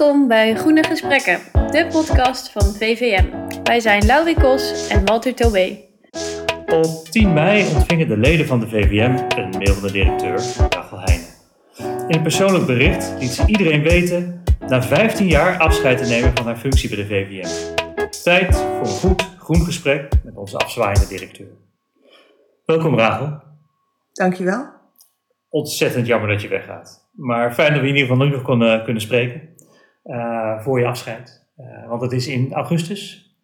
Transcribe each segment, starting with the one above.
Welkom bij Groene Gesprekken, de podcast van VVM. Wij zijn Laurie Kos en Walter Tobé. Op 10 mei ontvingen de leden van de VVM een mail van de directeur, Rachel Heijnen. In een persoonlijk bericht liet ze iedereen weten na 15 jaar afscheid te nemen van haar functie bij de VVM. Tijd voor een goed groen gesprek met onze afzwaaiende directeur. Welkom Rachel. Dankjewel. Ontzettend jammer dat je weggaat. Maar fijn dat we in ieder geval nu nog kunnen, kunnen spreken uh, voor je afscheid. Uh, want het is in augustus.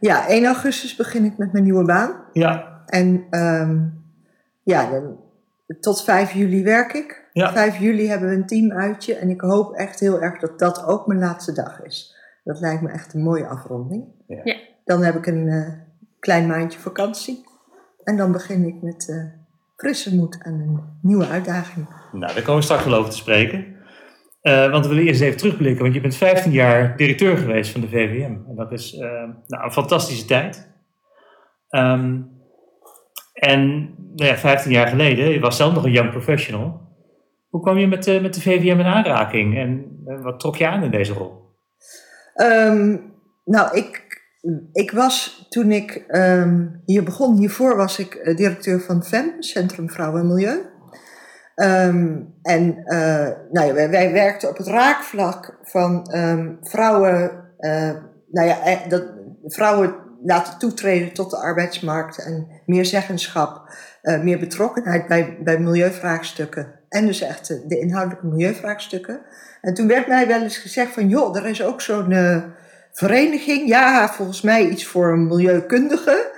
Ja, 1 augustus begin ik met mijn nieuwe baan. Ja. En um, ja, dan, tot 5 juli werk ik. Ja. 5 juli hebben we een teamuitje. En ik hoop echt heel erg dat dat ook mijn laatste dag is. Dat lijkt me echt een mooie afronding. Ja. Ja. Dan heb ik een uh, klein maandje vakantie. En dan begin ik met uh, frisse moed aan een nieuwe uitdaging. Nou, daar komen we straks wel over te spreken. Uh, want we willen eerst even terugblikken, want je bent 15 jaar directeur geweest van de VVM. En dat is uh, nou, een fantastische tijd. Um, en nou ja, 15 jaar geleden, je was zelf nog een young professional. Hoe kwam je met, uh, met de VVM in aanraking en wat trok je aan in deze rol? Um, nou, ik, ik was toen ik um, hier begon, hiervoor was ik directeur van FEM, Centrum Vrouw en Milieu. Um, en uh, nou ja, wij, werkten op het raakvlak van um, vrouwen, uh, nou ja, dat, vrouwen laten toetreden tot de arbeidsmarkt en meer zeggenschap, meer betrokkenheid bij, bij milieuvraagstukken en dus echt de inhoudelijke milieuvraagstukken. En toen werd mij wel eens gezegd van joh, er is ook zo'n vereniging, ja, volgens mij iets voor een milieukundige.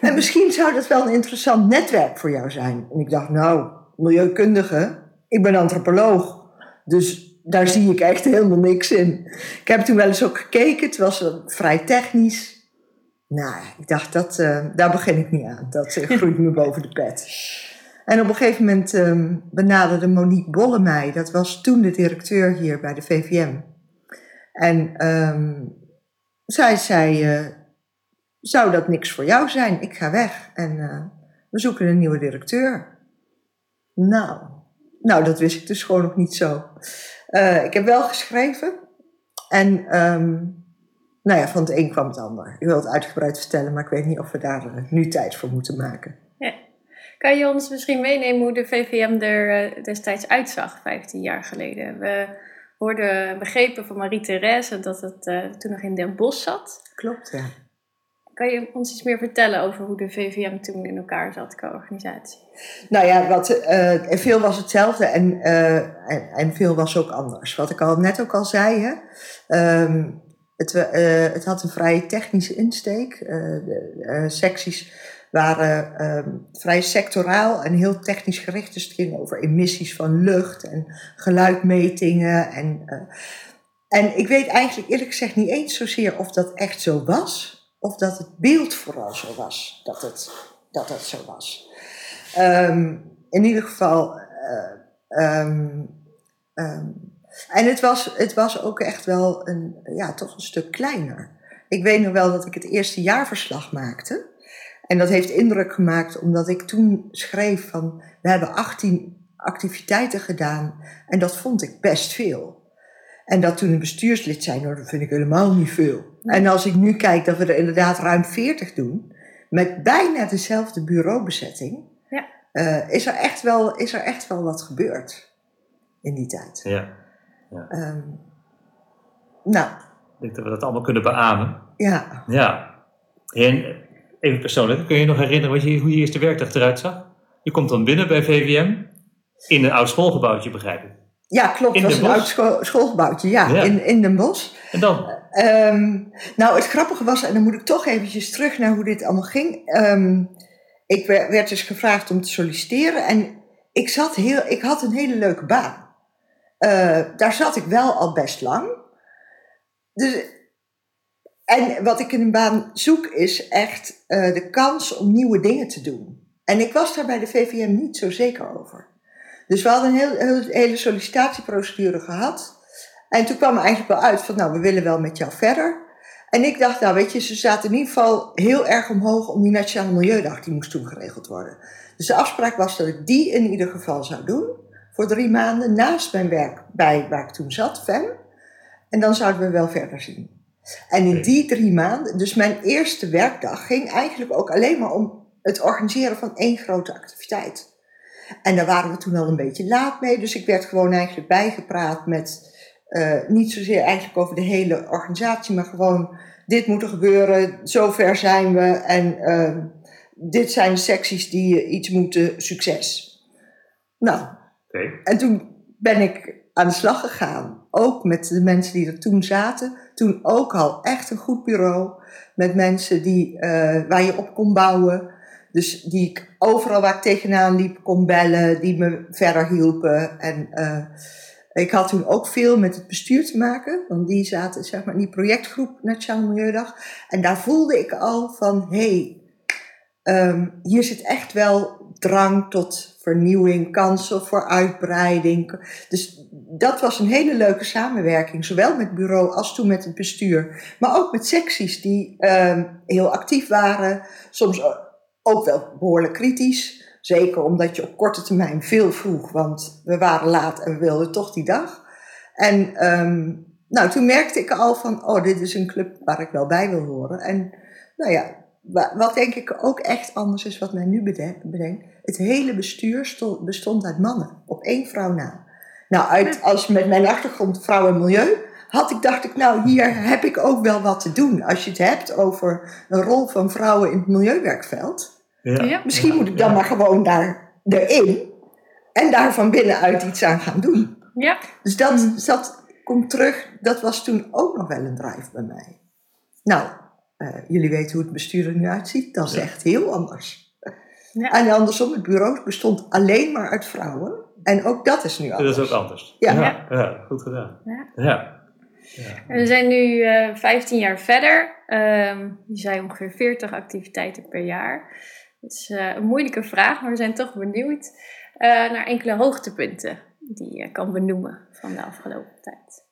En misschien zou dat wel een interessant netwerk voor jou zijn. En ik dacht, nou, milieukundige. Ik ben antropoloog. Dus daar zie ik echt helemaal niks in. Ik heb toen wel eens ook gekeken. Het was vrij technisch. Nou, ik dacht, dat, uh, daar begin ik niet aan. Dat uh, groeit me boven de pet. En op een gegeven moment um, benaderde Monique Bolle mij. Dat was toen de directeur hier bij de VVM. En um, zij zei, uh, zou dat niks voor jou zijn? Ik ga weg en we zoeken een nieuwe directeur. Nou, nou, dat wist ik dus gewoon nog niet zo. Uh, ik heb wel geschreven. En um, nou ja, van het een kwam het ander. Ik wil het uitgebreid vertellen, maar ik weet niet of we daar uh, nu tijd voor moeten maken. Ja. Kan je ons misschien meenemen hoe de VVM er uh, destijds uitzag, 15 jaar geleden? We hoorden begrepen van Marie-Thérèse dat het uh, toen nog in Den Bosch zat. Klopt, ja. Kan je ons iets meer vertellen over hoe de VVM toen in elkaar zat qua organisatie? Nou ja, wat, uh, veel was hetzelfde en, uh, en, en, veel was ook anders. Wat ik al net ook al zei, hè? Um, het, uh, het had een vrij technische insteek. de secties waren um, vrij sectoraal en heel technisch gericht. Dus het ging over emissies van lucht en geluidmetingen. En, en ik weet eigenlijk eerlijk gezegd niet eens zozeer of dat echt zo was of dat het beeld vooral zo was dat het, dat het zo was. Um, in ieder geval. Uh, um, um, en het was, het was ook echt wel een, ja, toch een stuk kleiner. Ik weet nog wel dat ik het eerste jaarverslag maakte. En dat heeft indruk gemaakt omdat ik toen schreef van... we hebben 18 activiteiten gedaan en dat vond ik best veel. En dat toen een bestuurslid zei, nou dat vind ik helemaal niet veel. En als ik nu kijk dat we er inderdaad ruim 40 doen, met bijna dezelfde bureaubezetting, ja. uh, is, er echt wel, is er echt wel wat gebeurd in die tijd. Ja. ja. Um, nou. Ik denk dat we dat allemaal kunnen beamen. Ja. Ja. En even persoonlijk, kun je je nog herinneren wat je, hoe je eerste werkdag eruit zag? Je komt dan binnen bij VVM in een oud schoolgebouwtje, begrijp ik. Ja, klopt. Het was een oud school, schoolgebouwtje, ja, ja, In, in Den Bosch. En dan? Um, nou, het grappige was, en dan moet ik toch eventjes terug naar hoe dit allemaal ging. Um, ik werd, dus gevraagd om te solliciteren en ik, zat heel, ik had een hele leuke baan. Uh, daar zat ik wel al best lang. Dus, en wat ik in een baan zoek is echt uh, de kans om nieuwe dingen te doen. En ik was daar bij de VVM niet zo zeker over. Dus we hadden een heel, hele sollicitatieprocedure gehad. En toen kwam er eigenlijk wel uit van, nou, we willen wel met jou verder. En ik dacht, nou weet je, ze zaten in ieder geval heel erg omhoog om die Nationale Milieudag, die moest toen geregeld worden. Dus de afspraak was dat ik die in ieder geval zou doen, voor drie maanden, naast mijn werk bij waar ik toen zat, FEM. En dan zouden we wel verder zien. En in die drie maanden, dus mijn eerste werkdag, ging eigenlijk ook alleen maar om het organiseren van één grote activiteit. En daar waren we toen al een beetje laat mee, dus ik werd gewoon eigenlijk bijgepraat met uh, niet zozeer eigenlijk over de hele organisatie, maar gewoon dit moet er gebeuren, zover zijn we en uh, dit zijn de secties die iets moeten, succes. Nou, okay. en toen ben ik aan de slag gegaan, ook met de mensen die er toen zaten. Toen ook al echt een goed bureau, met mensen die, uh, waar je op kon bouwen. Dus die ik overal waar ik tegenaan liep kon bellen, die me verder hielpen. En uh, ik had toen ook veel met het bestuur te maken, want die zaten zeg maar in die projectgroep Nationale Milieudag. En daar voelde ik al van, hé, hey, um, hier zit echt wel drang tot vernieuwing, kansen voor uitbreiding. Dus dat was een hele leuke samenwerking, zowel met het bureau als toen met het bestuur. Maar ook met secties die um, heel actief waren, soms ook wel behoorlijk kritisch. Zeker omdat je op korte termijn veel vroeg, want we waren laat en we wilden toch die dag. En um, nou, toen merkte ik al van, oh, dit is een club waar ik wel bij wil horen. En nou ja, wat denk ik ook echt anders is wat mij nu bedenkt. Het hele bestuur stond, bestond uit mannen, op één vrouw na. Nou, uit, als met mijn achtergrond vrouw en milieu, had ik, dacht ik, nou, hier heb ik ook wel wat te doen. Als je het hebt over een rol van vrouwen in het milieuwerkveld. Ja. Misschien moet ik dan maar gewoon daar erin en daar van binnenuit iets aan gaan doen. Ja. Dus dat, mm. dat komt terug, dat was toen ook nog wel een drive bij mij. Nou, uh, jullie weten hoe het bestuur er nu uitziet, dat is echt heel anders. Ja. En andersom, het bureau bestond alleen maar uit vrouwen. En ook dat is nu anders. Dat is ook anders. Ja, ja. ja goed gedaan. Ja. we zijn nu uh, eh, 15 jaar verder. Um, je zei ongeveer 40 activiteiten per jaar. Het is uh, een moeilijke vraag, maar we zijn toch benieuwd uh, naar enkele hoogtepunten die je kan benoemen van de afgelopen tijd.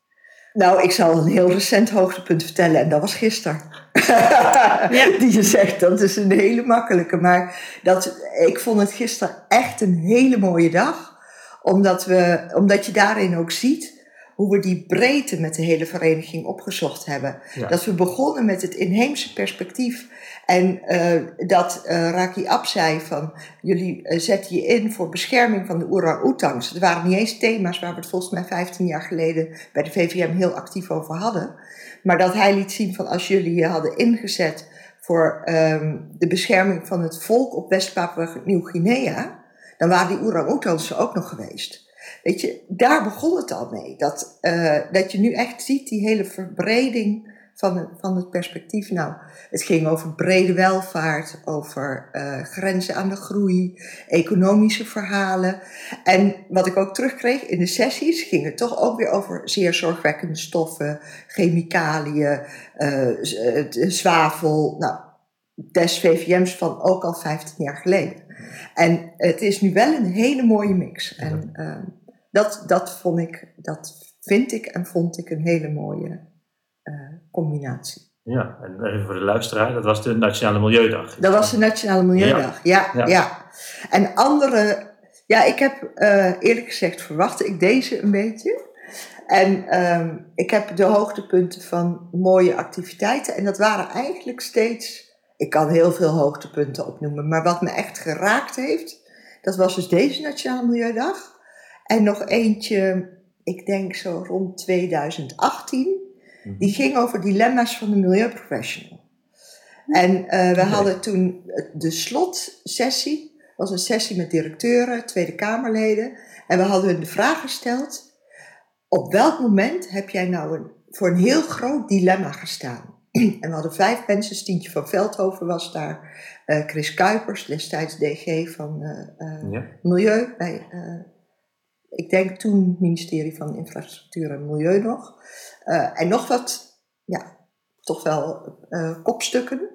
Nou, ik zal een heel recent hoogtepunt vertellen en dat was gisteren. ja. Die je zegt, dat is een hele makkelijke. Maar dat, ik vond het gisteren echt een hele mooie dag. Omdat, we, omdat je daarin ook ziet hoe we die breedte met de hele vereniging opgezocht hebben. Dat we begonnen met het inheemse perspectief. En uh, dat uh, Raki Ab zei van, jullie uh, zetten je in voor bescherming van de orang-oetangs. Dat waren niet eens thema's waar we het volgens mij 15 jaar geleden bij de VVM heel actief over hadden. Maar dat hij liet zien van, als jullie je hadden ingezet voor um, de bescherming van het volk op West-Papua-Nieuw-Guinea, dan waren die orang-oetangs er ook nog geweest. Weet je, daar begon het al mee. Dat, uh, dat je nu echt ziet die hele verbreding van het, van het perspectief. Nou, het ging over brede welvaart, over uh, grenzen aan de groei, economische verhalen. En wat ik ook terugkreeg in de sessies, ging het toch ook weer over zeer zorgwekkende stoffen, chemicaliën, uh, zwavel. Nou, des VVM's van ook al 15 jaar geleden. En het is nu wel een hele mooie mix. En uh, dat, dat vond ik, dat vind ik en vond ik een hele mooie uh, combinatie. Ja, en even voor de luisteraar, dat was de Nationale Milieudag. Dat was de Nationale Milieudag, ja. Ja, ja. En andere, ja, ik heb uh, eerlijk gezegd verwachtte ik deze een beetje. En um, ik heb de hoogtepunten van mooie activiteiten. En dat waren eigenlijk steeds, ik kan heel veel hoogtepunten opnoemen, maar wat me echt geraakt heeft, dat was dus deze Nationale Milieudag. En nog eentje, ik denk zo rond 2018. Die mhm. ging over dilemma's van de milieuprofessional. En uh, we hadden toen de slotsessie. was een sessie met directeuren, Tweede Kamerleden. En we hadden hun de vraag gesteld. Op welk moment heb jij nou een, voor een heel groot dilemma gestaan? En we hadden vijf mensen. Stientje van Veldhoven was daar. Uh, Chris Kuipers, destijds DG van uh, ja. Milieu bij ik denk toen ministerie van Infrastructuur en Milieu nog. Uh, en nog wat, ja, toch wel uh, kopstukken,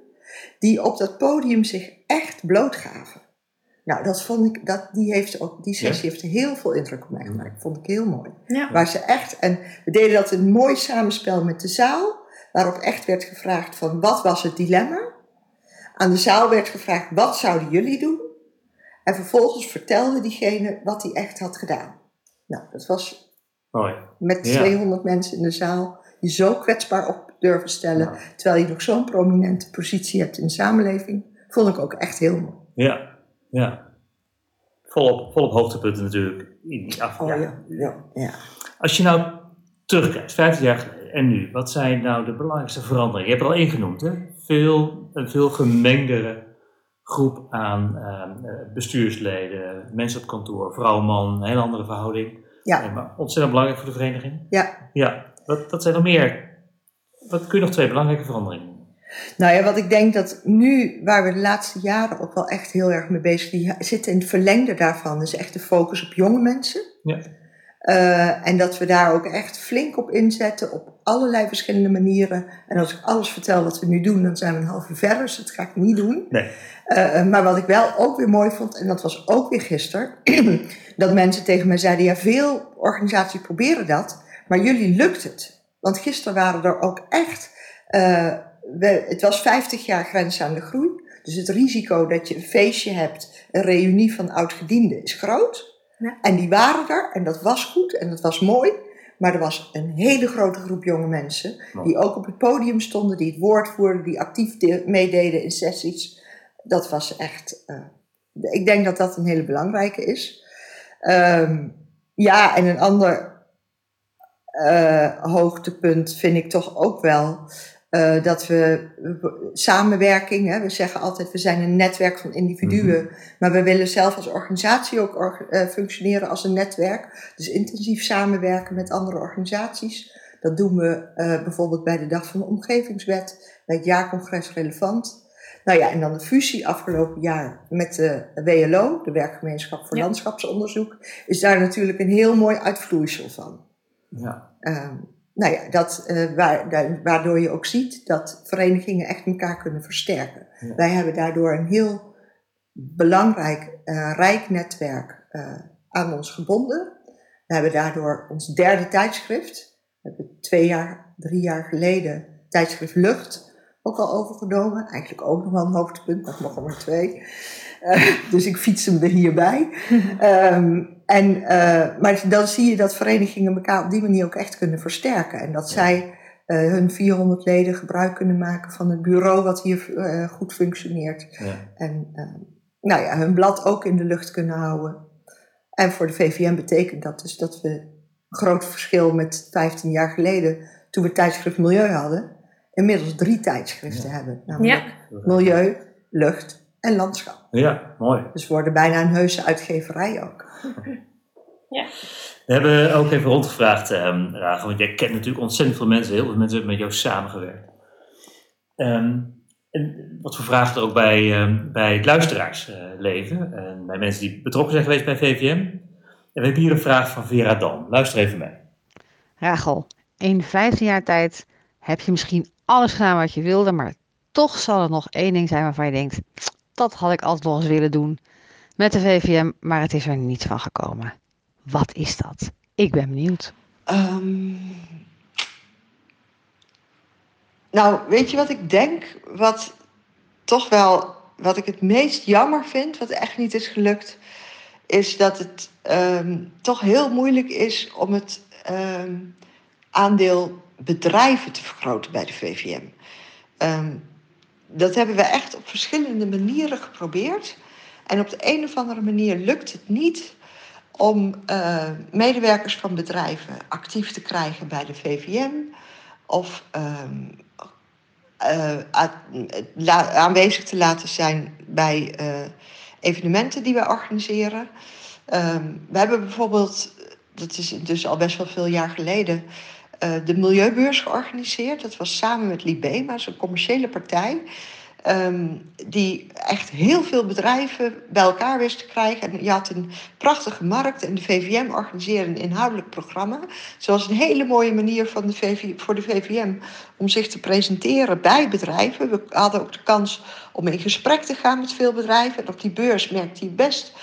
die op dat podium zich echt blootgaven. Nou, dat vond ik, dat, die, heeft ook, die sessie heeft heel veel indruk op mij gemaakt. Vond ik heel mooi. Ja. Waar ze echt, en we deden dat een mooi samenspel met de zaal, waarop echt werd gevraagd van wat was het dilemma? Aan de zaal werd gevraagd wat zouden jullie doen? En vervolgens vertelde diegene wat hij echt had gedaan. Nou, dat was Mooi. met 200 mensen in de zaal. je zo kwetsbaar op durven stellen, terwijl je nog zo'n prominente positie hebt in de samenleving, vond ik ook echt heel mooi. Ja, ja. Volop, volop hoogtepunten natuurlijk in die af. Oh, ja. Ja, ja. Als je nou terugkijkt, 15 jaar geleden en nu, wat zijn nou de belangrijkste veranderingen? Je hebt er al één genoemd, hè? Veel, een veel gemengdere groep aan uh, bestuursleden, mensen op kantoor, vrouw, man, een hele andere verhouding. Ja. maar ontzettend belangrijk voor de vereniging. Ja. Ja, wat, wat zijn nog meer? Wat kun je nog twee belangrijke veranderingen? Nou ja, wat ik denk dat nu, waar we de laatste jaren ook wel echt heel erg mee bezig zijn, zitten in het verlengde daarvan, is echt de focus op jonge mensen. Ja. Uh, en dat we daar ook echt flink op inzetten, op allerlei verschillende manieren. En als ik alles vertel wat we nu doen, dan zijn we een half uur verder, dus dat ga ik niet doen. Nee. Uh, maar wat ik wel ook weer mooi vond, en dat was ook weer gisteren, dat mensen tegen mij zeiden, ja, veel organisaties proberen dat, maar jullie lukt het. Want gisteren waren er ook echt, uh, we, het was 50 jaar grens aan de groei, dus het risico dat je een feestje hebt, een reunie van oud-gedienden, is groot. Ja. En die waren er en dat was goed en dat was mooi. Maar er was een hele grote groep jonge mensen die ook op het podium stonden, die het woord voerden, die actief meededen in sessies. Dat was echt, uh, ik denk dat dat een hele belangrijke is. Um, ja, en een ander uh, hoogtepunt vind ik toch ook wel uh, dat we samenwerking, hè, we zeggen altijd we zijn een netwerk van individuen, mm -hmm. maar we willen zelf als organisatie ook or, uh, functioneren als een netwerk. Dus intensief samenwerken met andere organisaties. Dat doen we uh, bijvoorbeeld bij de Dag van de Omgevingswet, bij het jaarcongres Relevant. Nou ja, en dan de fusie afgelopen jaar met de WLO, de Werkgemeenschap voor Ja. Landschapsonderzoek, is daar natuurlijk een heel mooi uitvloeisel van. Ja. Um, nou ja, dat, uh, waar, da waardoor je ook ziet dat verenigingen echt elkaar kunnen versterken. Ja. Wij hebben daardoor een heel belangrijk, uh, rijk netwerk uh, aan ons gebonden. We hebben daardoor ons derde tijdschrift, we hebben twee jaar, drie jaar geleden tijdschrift Lucht ook al overgenomen. Eigenlijk ook nog wel een hoogtepunt, maar nog maar twee. Dus ik fiets hem er hierbij. um, en, uh, maar dan zie je dat verenigingen elkaar op die manier ook echt kunnen versterken. En dat Ja. zij uh, hun 400 leden gebruik kunnen maken van het bureau wat hier uh, goed functioneert. Ja. En nou ja, hun blad ook in de lucht kunnen houden. En voor de VVM betekent dat dus dat we een groot verschil met 15 jaar geleden, toen we tijdschrift Milieu hadden, inmiddels drie tijdschriften Ja. hebben. Namelijk Ja. Milieu, Lucht en Landschap. Ja, mooi. Dus we worden bijna een heuse uitgeverij ook. We hebben ook even rondgevraagd, um, Rago, want jij kent natuurlijk ontzettend veel mensen. Heel veel mensen hebben met jou samengewerkt. Um, en wat voor vragen er ook bij, um, bij het luisteraars uh, leven. En bij mensen die betrokken zijn geweest bij VVM. En we hebben hier een vraag van Vera Dan. Luister even mee. Rachel, in 15 jaar tijd heb je misschien alles gedaan wat je wilde, maar toch zal er nog één ding zijn waarvan je denkt, dat had ik altijd nog eens willen doen met de VVM, maar het is er niet van gekomen. Wat is dat? Ik ben benieuwd. Um, nou, weet je wat ik denk? Wat toch wel, wat ik het meest jammer vind, wat echt niet is gelukt, is dat het um, toch heel moeilijk is om het um, aandeel bedrijven te vergroten bij de VVM. Dat hebben we echt op verschillende manieren geprobeerd. En op de een of andere manier lukt het niet om uh, medewerkers van bedrijven actief te krijgen bij de VVM. Of um, uh, aanwezig te laten zijn bij uh, evenementen die wij organiseren. Um, we hebben bijvoorbeeld, dat is dus al best wel veel jaar geleden, uh, de Milieubeurs georganiseerd. Dat was samen met Libema, een commerciële partij. Um, die echt heel veel bedrijven bij elkaar wist te krijgen. En je had een prachtige markt en de VVM organiseerde een inhoudelijk programma. Zoals een hele mooie manier van de VV, voor de VVM om zich te presenteren bij bedrijven. We hadden ook de kans om in gesprek te gaan met veel bedrijven. En op die beurs merkte hij best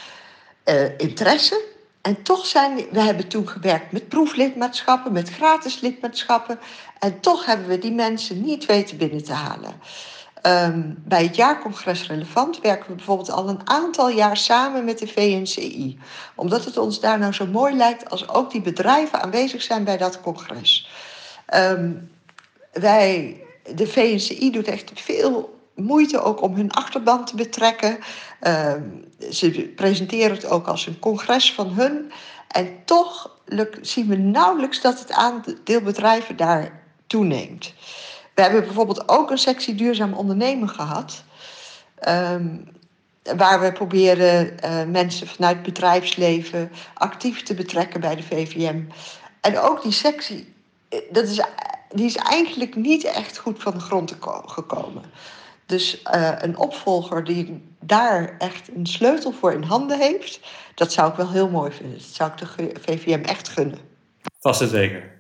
uh, interesse. En toch zijn we hebben toen gewerkt met proeflidmaatschappen, met gratis lidmaatschappen. En toch hebben we die mensen niet weten binnen te halen. Um, bij het jaarcongres Relevant werken we bijvoorbeeld al een aantal jaar samen met de VNCI. Omdat het ons daar nou zo mooi lijkt als ook die bedrijven aanwezig zijn bij dat congres. Ehm, wij, de VNCI doet echt veel moeite ook om hun achterban te betrekken. Ehm, ze presenteren het ook als een congres van hun. En toch zien we nauwelijks dat het aandeel bedrijven daar toeneemt. We hebben bijvoorbeeld ook een sectie duurzaam ondernemen gehad. Ehm, waar we proberen uh, mensen vanuit bedrijfsleven actief te betrekken bij de VVM. En ook die sectie, eh, dat is, die is eigenlijk niet echt goed van de grond gekomen. Dus uh, een opvolger die daar echt een sleutel voor in handen heeft, dat zou ik wel heel mooi vinden. Dat zou ik de VVM echt gunnen. Vast en zeker.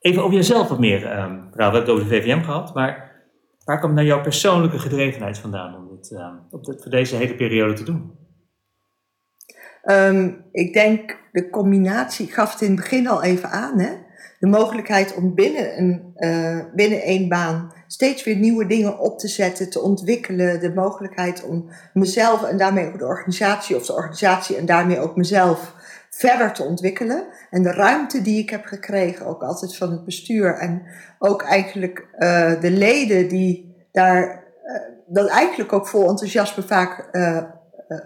Even over jezelf wat meer. Um, we hebben het over de VVM gehad, maar waar komt nou jouw persoonlijke gedrevenheid vandaan om dit, um, op dit, voor deze hele periode te doen? Um, ik denk de combinatie, ik gaf het in het begin al even aan, hè? De mogelijkheid om binnen, een, uh, binnen één baan steeds weer nieuwe dingen op te zetten, te ontwikkelen. De mogelijkheid om mezelf en daarmee ook de organisatie, of de organisatie en daarmee ook mezelf verder te ontwikkelen. En de ruimte die ik heb gekregen, ook altijd van het bestuur en ook eigenlijk uh, de leden die daar uh, eigenlijk ook vol enthousiasme vaak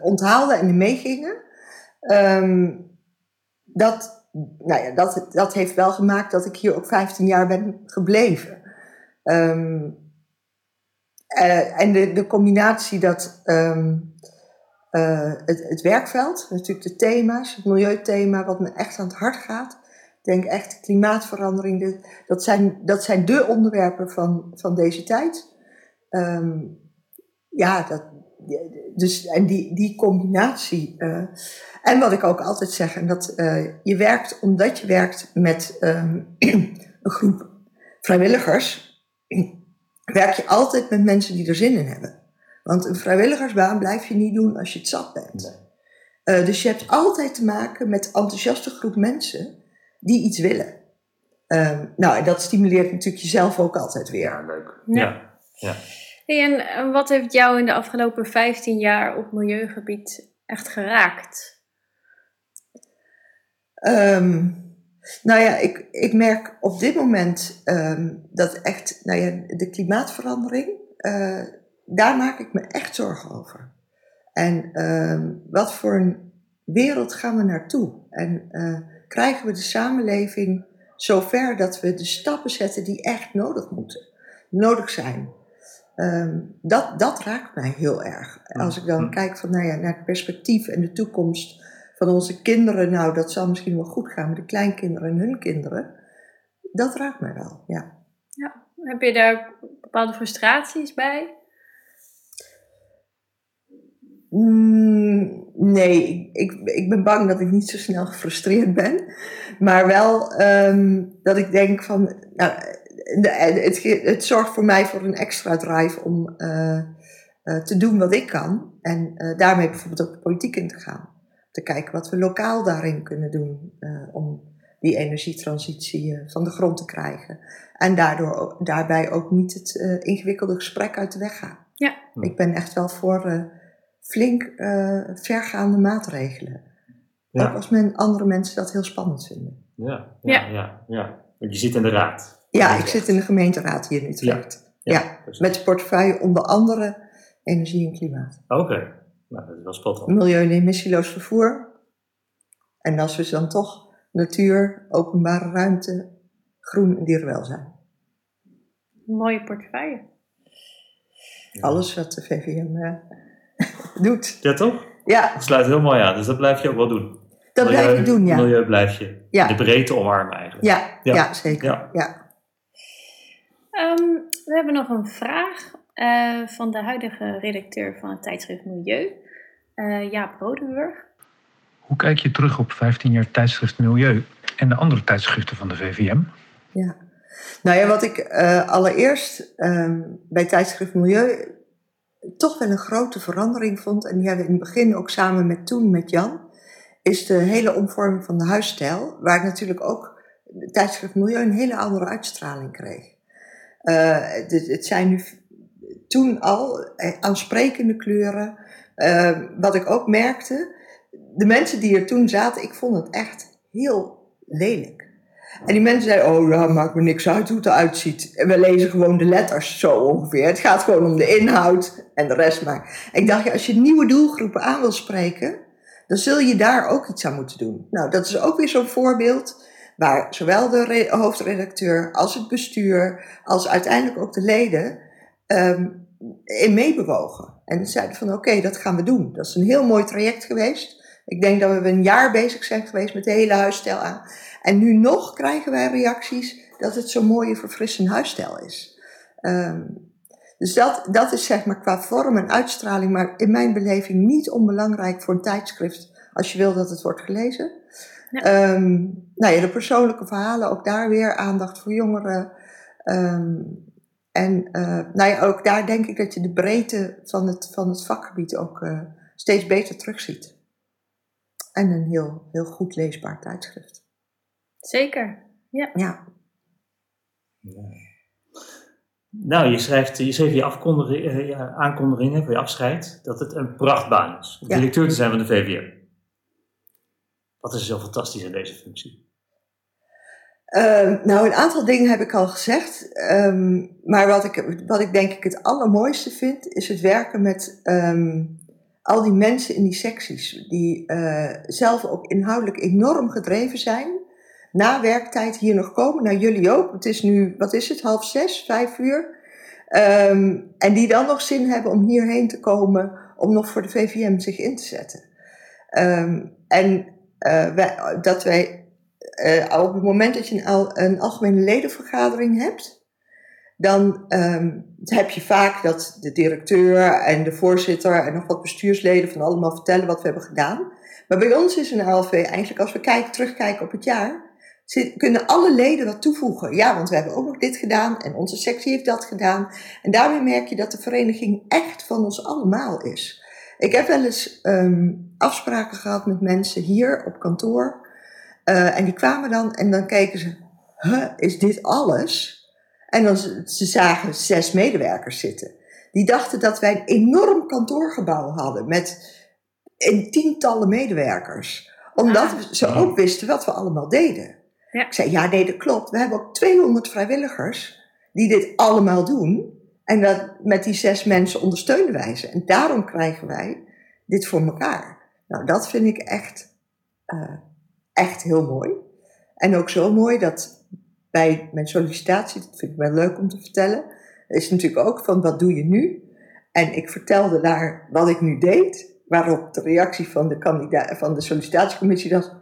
onthaalden en meegingen. Um, dat, nou ja, dat, dat heeft wel gemaakt dat ik hier ook 15 jaar ben gebleven. Um, uh, en de, de combinatie dat um, uh, het, het werkveld, natuurlijk de thema's, het milieuthema, wat me echt aan het hart gaat. Ik denk echt klimaatverandering, dat zijn, dat zijn de onderwerpen van, van deze tijd. Um, ja, dat, dus, en die, die combinatie. Uh, en wat ik ook altijd zeg, en dat je werkt omdat je werkt met een groep vrijwilligers werk je altijd met mensen die er zin in hebben. Want een vrijwilligersbaan blijf je niet doen als je het zat bent. Uh, dus je hebt altijd te maken met een enthousiaste groep mensen die iets willen. Uh, nou, en dat stimuleert natuurlijk jezelf ook altijd weer. Ja, leuk. Ja. ja. En wat heeft jou in de afgelopen 15 jaar op milieugebied echt geraakt? Um, nou ja, ik, ik merk op dit moment um, dat echt, nou ja, de klimaatverandering, uh, daar maak ik me echt zorgen over. En um, wat voor een wereld gaan we naartoe? En uh, krijgen we de samenleving zover dat we de stappen zetten die echt nodig moeten, nodig zijn? Um, dat, dat raakt mij heel erg. Als ik dan kijk van, nou ja, naar het perspectief en de toekomst van onze kinderen, nou, dat zal misschien wel goed gaan met de kleinkinderen en hun kinderen. Dat raakt mij wel, ja. ja. Heb je daar bepaalde frustraties bij? Mm, nee, ik, ik, ben bang dat ik niet zo snel gefrustreerd ben. Maar wel um, dat ik denk van, nou, het, het, zorgt voor mij voor een extra drive om uh, uh, te doen wat ik kan. En uh, daarmee bijvoorbeeld ook de politiek in te gaan te kijken wat we lokaal daarin kunnen doen uh, om die energietransitie uh, van de grond te krijgen. En daardoor, daarbij ook niet het uh, ingewikkelde gesprek uit de weg gaan. Ja. Ik ben echt wel voor flink vergaande maatregelen. Ja. Ook als men, andere mensen dat heel spannend vinden. Ja, ja, ja. ja, ja. Want je zit in de raad. Ja, ik zit in de gemeenteraad hier in Utrecht. Ja, ja, ja. met de portefeuille onder andere energie en klimaat. Oké. Okay. Nou, dat is wel spot Milieu- en emissieloos vervoer. En als we dan toch natuur, openbare ruimte, groen en dierenwelzijn. mooie portefeuille. Alles wat de VVM uh, doet. Ja, toch? Ja. Dat sluit heel mooi aan, dus dat blijf je ook wel doen. Dat milieu, blijf je doen, ja. Milieu blijf je ja. de breedte omarmen eigenlijk. Ja, ja. ja zeker. Ja. Um, we hebben nog een vraag uh, van de huidige redacteur van het tijdschrift Milieu, uh, Jaap Rodenburg. Hoe kijk je terug op 15 jaar tijdschrift Milieu en de andere tijdschriften van de VVM? Ja, nou ja, wat ik uh, allereerst um, bij tijdschrift Milieu toch wel een grote verandering vond, en die hebben we in het begin ook samen met toen met Jan, is de hele omvorming van de huisstijl, waar natuurlijk ook tijdschrift Milieu een hele andere uitstraling kreeg. Het, het zijn nu toen al eh, aansprekende kleuren. Uh, wat ik ook merkte, de mensen die er toen zaten, ik vond het echt heel lelijk. En die mensen zeiden, oh ja, maakt me niks uit hoe het eruit ziet. We lezen gewoon de letters, zo ongeveer. Het gaat gewoon om de inhoud en de rest maar. Ik dacht, ja, als je nieuwe doelgroepen aan wil spreken, dan zul je daar ook iets aan moeten doen. Nou, dat is ook weer zo'n voorbeeld waar zowel de hoofdredacteur als het bestuur, als uiteindelijk ook de leden um, in meebewogen. En zeiden van oké, dat gaan we doen. Dat is een heel mooi traject geweest. Ik denk dat we een jaar bezig zijn geweest met de hele huisstijl aan. En nu nog krijgen wij reacties dat het zo'n mooie verfrissend huisstijl is. Um, dus dat, dat is zeg maar qua vorm en uitstraling, maar in mijn beleving niet onbelangrijk voor een tijdschrift als je wil dat het wordt gelezen. Ja. Um, nou ja, de persoonlijke verhalen, ook daar weer aandacht voor jongeren. Um, en uh, nou ja, ook daar denk ik dat je de breedte van het, van het vakgebied ook uh, steeds beter terugziet. En een heel, heel goed leesbaar tijdschrift. Zeker, ja. ja. Nou, je, schrijft, je schreef je, je aankondigingen voor je afscheid dat het een prachtbaan is om directeur te zijn van de VVM. Wat is zo fantastisch aan deze functie? Uh, nou, een aantal dingen heb ik al gezegd. Um, maar wat ik, wat ik denk ik het allermooiste vind, is het werken met um, al die mensen in die secties. Die uh, zelf ook inhoudelijk enorm gedreven zijn. Na werktijd hier nog komen, naar jullie ook. Het is nu, wat is het, half zes, vijf uur. En die dan nog zin hebben om hierheen te komen, om nog voor de VVM zich in te zetten. en uh, wij, dat wij uh, op het moment dat je een, een algemene ledenvergadering hebt, dan um, heb je vaak dat de directeur en de voorzitter en nog wat bestuursleden van allemaal vertellen wat we hebben gedaan. Maar bij ons is een ALV eigenlijk, als we kijken, terugkijken op het jaar, kunnen alle leden wat toevoegen. Ja, want we hebben ook nog dit gedaan en onze sectie heeft dat gedaan. En daarmee merk je dat de vereniging echt van ons allemaal is. Ik heb wel eens um, afspraken gehad met mensen hier op kantoor. Uh, en die kwamen dan en dan keken ze, huh, is dit alles? En dan ze zagen zes medewerkers zitten. Die dachten dat wij een enorm kantoorgebouw hadden met een tientallen medewerkers. Omdat ah. ze ook wisten wat we allemaal deden. Ja. Ik zei, ja nee, dat klopt. We hebben ook 200 vrijwilligers die dit allemaal doen. En dat, met die zes mensen ondersteunen wij ze. En daarom krijgen wij dit voor elkaar. Nou, dat vind ik echt uh, echt heel mooi. En ook zo mooi dat bij mijn sollicitatie, dat vind ik wel leuk om te vertellen, is natuurlijk ook van wat doe je nu? En ik vertelde daar wat ik nu deed, waarop de reactie van de, van de sollicitatiecommissie was,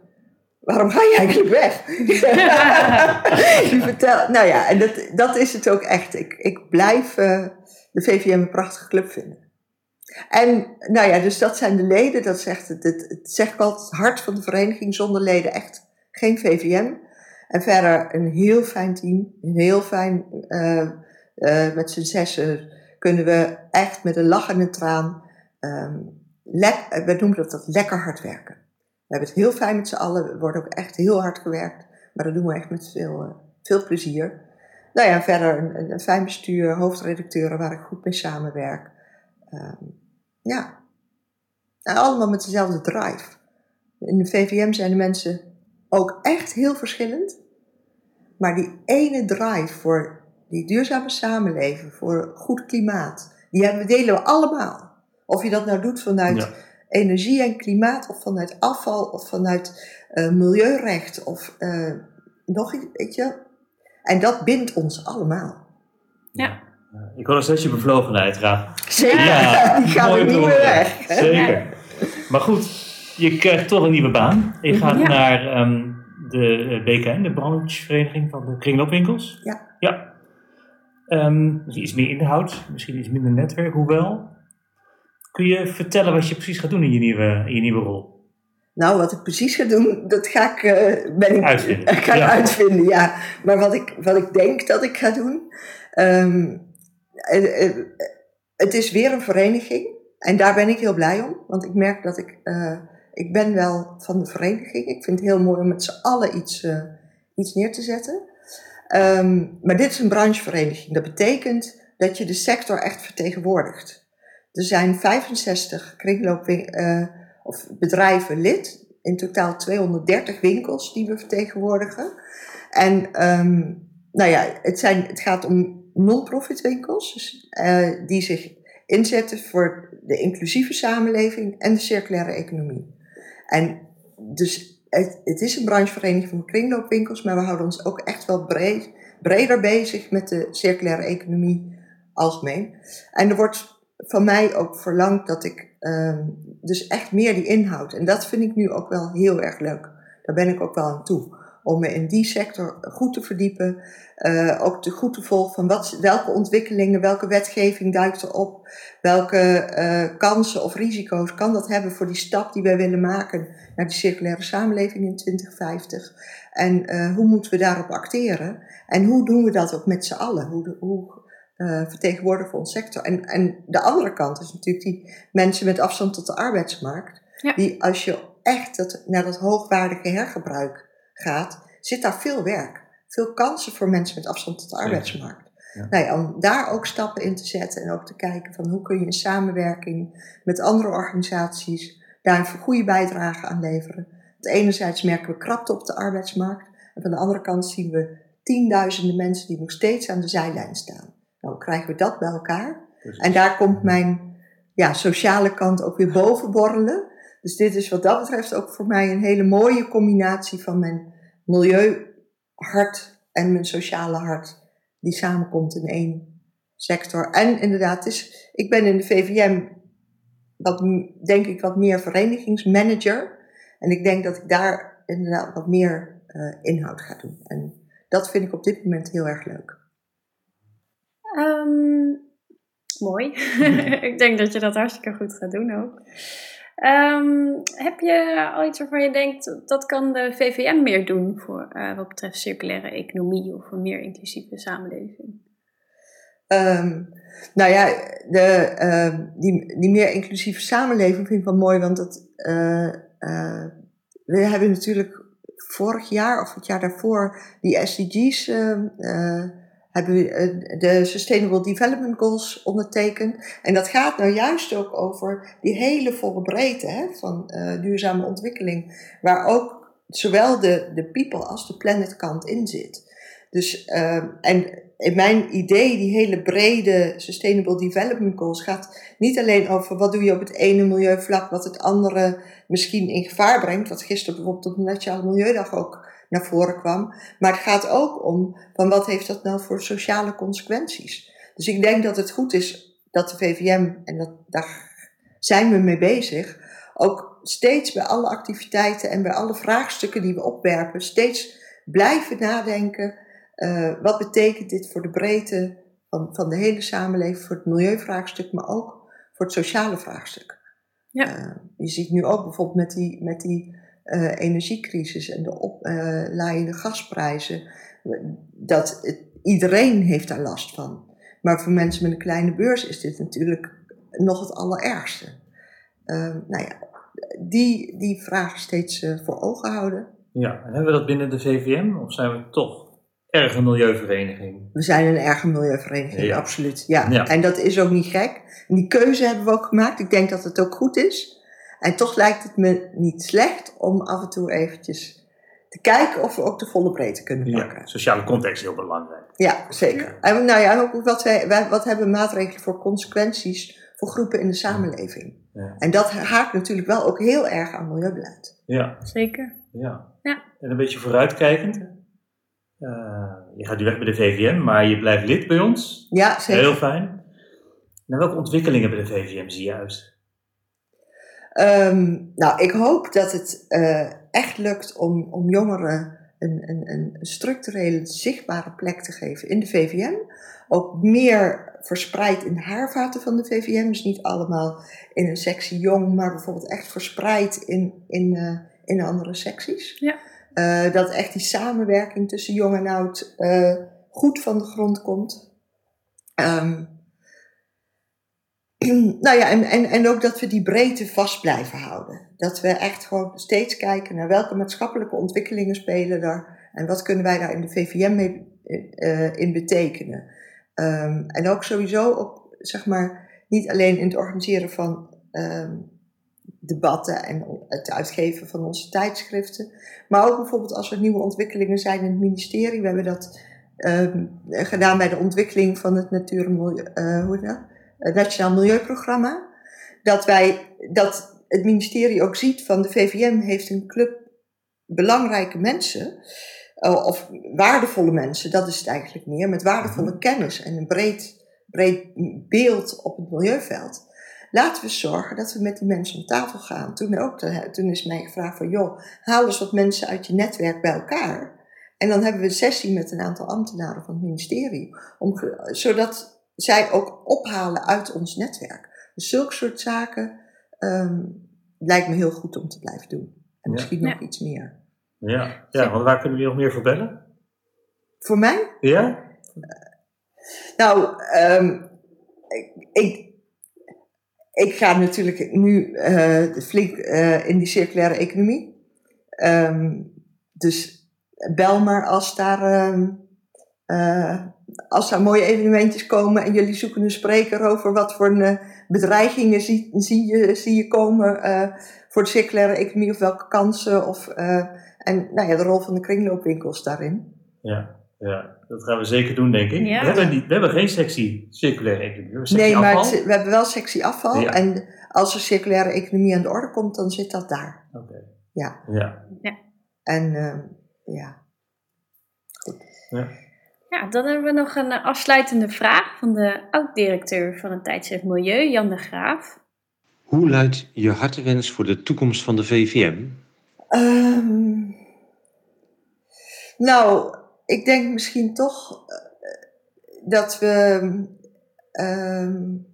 waarom ga je eigenlijk weg? Die vertel, nou ja, en dat, dat is het ook echt. Ik, ik blijf uh, de VVM een prachtige club vinden. En nou ja, dus dat zijn de leden, dat zegt het, het, het zegt wel het hart van de vereniging, zonder leden echt geen VVM. En verder een heel fijn team, een heel fijn, uh, uh, met z'n zessen kunnen we echt met een lach en een traan, um, lek, we noemen dat, dat lekker hard werken. We hebben het heel fijn met z'n allen, er wordt ook echt heel hard gewerkt, maar dat doen we echt met veel, uh, veel plezier. Nou ja, verder een, een fijn bestuur, hoofdredacteuren waar ik goed mee samenwerk. Um, ja. En allemaal met dezelfde drive. In de VVM zijn de mensen ook echt heel verschillend. Maar die ene drive voor die duurzame samenleving, voor goed klimaat, die delen we allemaal. Of je dat nou doet vanuit energie en klimaat, of vanuit afval, of vanuit uh, milieurecht, of uh, nog iets, weet je. En dat bindt ons allemaal. Ja. Ik hoor nog steeds je bevlogenheid, Ra. Zeker, ja, die gaat er niet meer weg. Zeker. Maar goed, je krijgt toch een nieuwe baan. Je gaat naar um, de BKN, de branchevereniging van de kringloopwinkels. Ja. Ja. Um, dus iets meer inhoud, misschien iets minder netwerk, hoewel. Kun je vertellen wat je precies gaat doen in je nieuwe, in je nieuwe rol? Nou, wat ik precies ga doen, dat ga ik, uh, ben ik, uitvinden. ga ja. uitvinden, ja. Maar wat ik, wat ik denk dat ik ga doen, um, eh, eh, het is weer een vereniging. En daar ben ik heel blij om. Want ik merk dat ik... Ik ben wel van de vereniging. Ik vind het heel mooi om met z'n allen iets, iets neer te zetten. Um, maar dit is een branchevereniging. Dat betekent dat je de sector echt vertegenwoordigt. Er zijn 65 kringloop, uh, of bedrijven lid. In totaal 230 winkels die we vertegenwoordigen. En ehm, nou ja, het, zijn, het gaat om non-profit winkels dus, eh, die zich inzetten voor de inclusieve samenleving en de circulaire economie. En dus het, het is een branchevereniging van kringloopwinkels, maar we houden ons ook echt wel breed, breder bezig met de circulaire economie algemeen. En er wordt van mij ook verlangd dat ik ehm, dus echt meer die inhoud. En dat vind ik nu ook wel heel erg leuk. Daar ben ik ook wel aan toe. Om me in die sector goed te verdiepen. Uh, ook te goed te volgen van wat, welke ontwikkelingen, welke wetgeving duikt erop. Welke uh, kansen of risico's kan dat hebben voor die stap die wij willen maken naar die circulaire samenleving in 2050. En uh, hoe moeten we daarop acteren? En hoe doen we dat ook met z'n allen? Hoe, hoe uh, vertegenwoordigen we ons sector? En, en de andere kant is natuurlijk die mensen met afstand tot de arbeidsmarkt. Ja. Die als je echt dat, naar dat hoogwaardige hergebruik gaat, zit daar veel werk. Veel kansen voor mensen met afstand tot de arbeidsmarkt. Ja. Nou ja, om daar ook stappen in te zetten en ook te kijken van hoe kun je in samenwerking met andere organisaties daar een goede bijdrage aan leveren. Want enerzijds merken we krapte op de arbeidsmarkt en van de andere kant zien we tienduizenden mensen die nog steeds aan de zijlijn staan. Nou, krijgen we dat bij elkaar. En daar komt mijn ja, sociale kant ook weer boven borrelen. Dus dit is wat dat betreft ook voor mij een hele mooie combinatie van mijn milieuhart en mijn sociale hart. Die samenkomt in één sector. En inderdaad, is, ik ben in de VVM wat, denk ik wat meer verenigingsmanager. En ik denk dat ik daar inderdaad wat meer uh, inhoud ga doen. En dat vind ik op dit moment heel erg leuk. Um, mooi. ik denk dat je dat hartstikke goed gaat doen ook. Um, heb je al iets waarvan je denkt dat kan de VVM meer doen voor uh, wat betreft circulaire economie of een meer inclusieve samenleving? Um, nou ja, de, die, die meer inclusieve samenleving vind ik wel mooi, want dat, uh, we hebben natuurlijk vorig jaar of het jaar daarvoor die SDG's hebben we eh, de Sustainable Development Goals ondertekend. En dat gaat nou juist ook over die hele volle breedte hè, van uh, duurzame ontwikkeling, waar ook zowel de, de people als de planet kant in zit. Dus, uh, en in mijn idee, die hele brede Sustainable Development Goals gaat niet alleen over wat doe je op het ene milieuvlak, wat het andere misschien in gevaar brengt, wat gisteren bijvoorbeeld op de Nationale Milieudag ook naar voren kwam. Maar het gaat ook om van wat heeft dat nou voor sociale consequenties. Dus ik denk dat het goed is dat de VVM, en dat, daar zijn we mee bezig, ook steeds bij alle activiteiten en bij alle vraagstukken die we opwerpen, steeds blijven nadenken. Uh, wat betekent dit voor de breedte van, van de hele samenleving, voor het milieuvraagstuk, maar ook voor het sociale vraagstuk? Ja. Uh, je ziet nu ook bijvoorbeeld met die, met die uh, energiecrisis en de oplaaiende uh, gasprijzen, dat het, iedereen heeft daar last van. Maar voor mensen met een kleine beurs is dit natuurlijk nog het allerergste. Uh, nou ja, die, die vraag steeds uh, voor ogen houden. Ja, en hebben we dat binnen de VVM of zijn we toch erge milieuvereniging? We zijn een erge milieuvereniging, ja. absoluut. Ja. ja. En dat is ook niet gek. En die keuze hebben we ook gemaakt. Ik denk dat het ook goed is. En toch lijkt het me niet slecht om af en toe eventjes te kijken of we ook de volle breedte kunnen pakken. Ja, sociale context is heel belangrijk. Ja, zeker. En nou ja, ook wat, wij, wat hebben maatregelen voor consequenties voor groepen in de samenleving? Ja. En dat haakt natuurlijk wel ook heel erg aan milieubeleid. Ja. Zeker. Ja. ja. En een beetje vooruitkijkend. Uh, je gaat nu weg bij de VVM, maar je blijft lid bij ons. Ja, zeker. Heel fijn. Naar welke ontwikkelingen bij de VVM zie je uit? Um, nou, ik hoop dat het uh, echt lukt om, om jongeren een, een, een structurele, zichtbare plek te geven in de VVM. Ook meer verspreid in de haarvaten van de VVM. Dus niet allemaal in een sectie jong, maar bijvoorbeeld echt verspreid in, in, uh, in andere secties. Ja. Uh, dat echt die samenwerking tussen jong en oud goed van de grond komt. Um, nou ja, en, en, en ook dat we die breedte vast blijven houden. Dat we echt gewoon steeds kijken naar welke maatschappelijke ontwikkelingen spelen daar. En wat kunnen wij daar in de VVM mee uh, in betekenen. Um, en ook sowieso op, zeg maar, niet alleen in het organiseren van um, debatten en het uitgeven van onze tijdschriften. Maar ook bijvoorbeeld als er nieuwe ontwikkelingen zijn in het ministerie. We hebben dat ehm, gedaan bij de ontwikkeling van het Natuur Milieu, eh, hoe heet dat? Het Nationaal Milieuprogramma. Dat, wij, dat het ministerie ook ziet van de VVM heeft een club belangrijke mensen, eh, of waardevolle mensen, dat is het eigenlijk meer, met waardevolle kennis en een breed, breed beeld op het milieuveld. Laten we zorgen dat we met die mensen om tafel gaan. Toen, ook, toen is mij gevraagd van, joh, haal eens wat mensen uit je netwerk bij elkaar. En dan hebben we een sessie met een aantal ambtenaren van het ministerie. Om, zodat zij ook ophalen uit ons netwerk. Dus zulke soort zaken um, lijkt me heel goed om te blijven doen. En misschien nog iets meer. Ja. ja, want waar kunnen we je nog meer voor bellen? Voor mij? Ja? Nou, um, ik, ik, ik, ga natuurlijk nu uh, flink uh, in die circulaire economie. Um, dus bel maar als daar, um, uh, als mooie evenementjes komen en jullie zoeken een spreker over wat voor bedreigingen zie, zie, je, zie je komen voor de circulaire economie of welke kansen of en nou ja, de rol van de kringloopwinkels daarin. Ja, ja, dat gaan we zeker doen, denk ik. We, hebben niet, we hebben geen sectie circulaire economie. nee, maar we hebben wel sectie afval. En als er circulaire economie aan de orde komt, dan zit dat daar. Oké. Ja. ja. ja. En uh, ja. Goed. Ja. Ja, dan hebben we nog een afsluitende vraag van de oud-directeur van het tijdschrift Milieu, Jan de Graaf. Hoe luidt je hartewens voor de toekomst van de VVM? Um, nou, ik denk misschien toch uh, dat we. Um,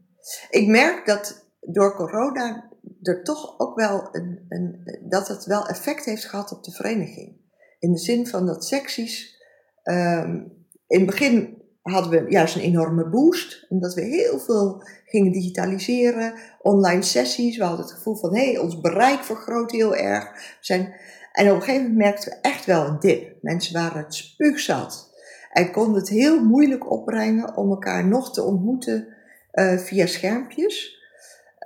ik merk dat door corona er toch ook wel een, een, dat het wel effect heeft gehad op de vereniging. In de zin van dat secties. Um, in het begin hadden we juist een enorme boost. Omdat we heel veel gingen digitaliseren, online sessies. We hadden het gevoel van, hé, hey, ons bereik vergroot heel erg. We zijn, en op een gegeven moment merkten we echt wel een dip. Mensen waren het spuugzat. En konden het heel moeilijk opbrengen om elkaar nog te ontmoeten uh, via schermpjes.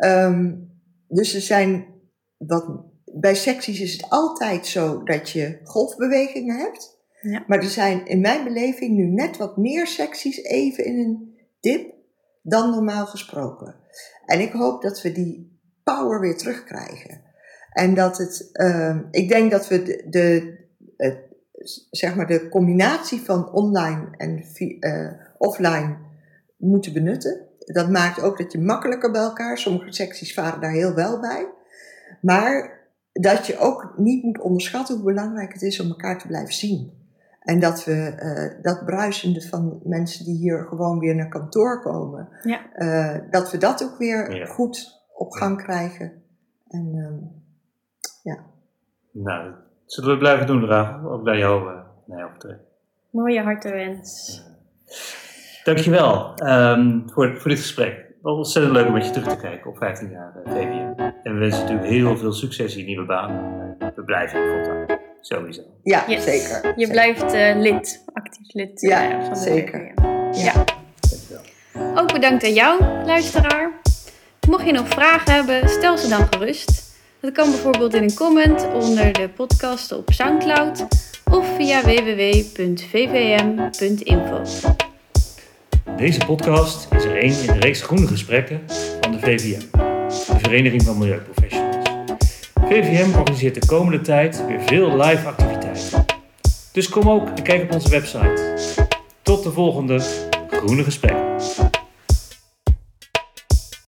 Um, dus er zijn wat, bij secties is het altijd zo dat je golfbewegingen hebt. Ja. Maar er zijn in mijn beleving nu net wat meer secties even in een dip dan normaal gesproken. En ik hoop dat we die power weer terugkrijgen. En dat het, uh, ik denk dat we de, de het, zeg maar de combinatie van online en uh, offline moeten benutten. Dat maakt ook dat je makkelijker bij elkaar, sommige secties varen daar heel wel bij. Maar dat je ook niet moet onderschatten hoe belangrijk het is om elkaar te blijven zien. En dat we uh, dat bruisende van mensen die hier gewoon weer naar kantoor komen, ja. uh, dat we dat ook weer ja. goed op gang krijgen. En um, ja. Nou, dat zullen we blijven doen, Rachel, ook bij jou uh, nee, optreden. Mooie hartenwens. Dankjewel um, voor, voor dit gesprek. Wel ontzettend leuk om met je terug te kijken op 15 jaar VWM. En we wensen natuurlijk heel veel succes in nieuwe banen. We blijven in contact. Sowieso. Ja, yes. zeker. Je zeker. blijft uh, lid, actief lid uh, ja, van de zeker. Ja. ja. Ook bedankt aan jou, luisteraar. Mocht je nog vragen hebben, stel ze dan gerust. Dat kan bijvoorbeeld in een comment onder de podcast op Soundcloud of via www.vvm.info. Deze podcast is er één in de reeks groene gesprekken van de VVM, de Vereniging van Milieuprofessionals. VVM organiseert de komende tijd weer veel live activiteiten. Dus kom ook en kijk op onze website. Tot de volgende Groene Gesprekken.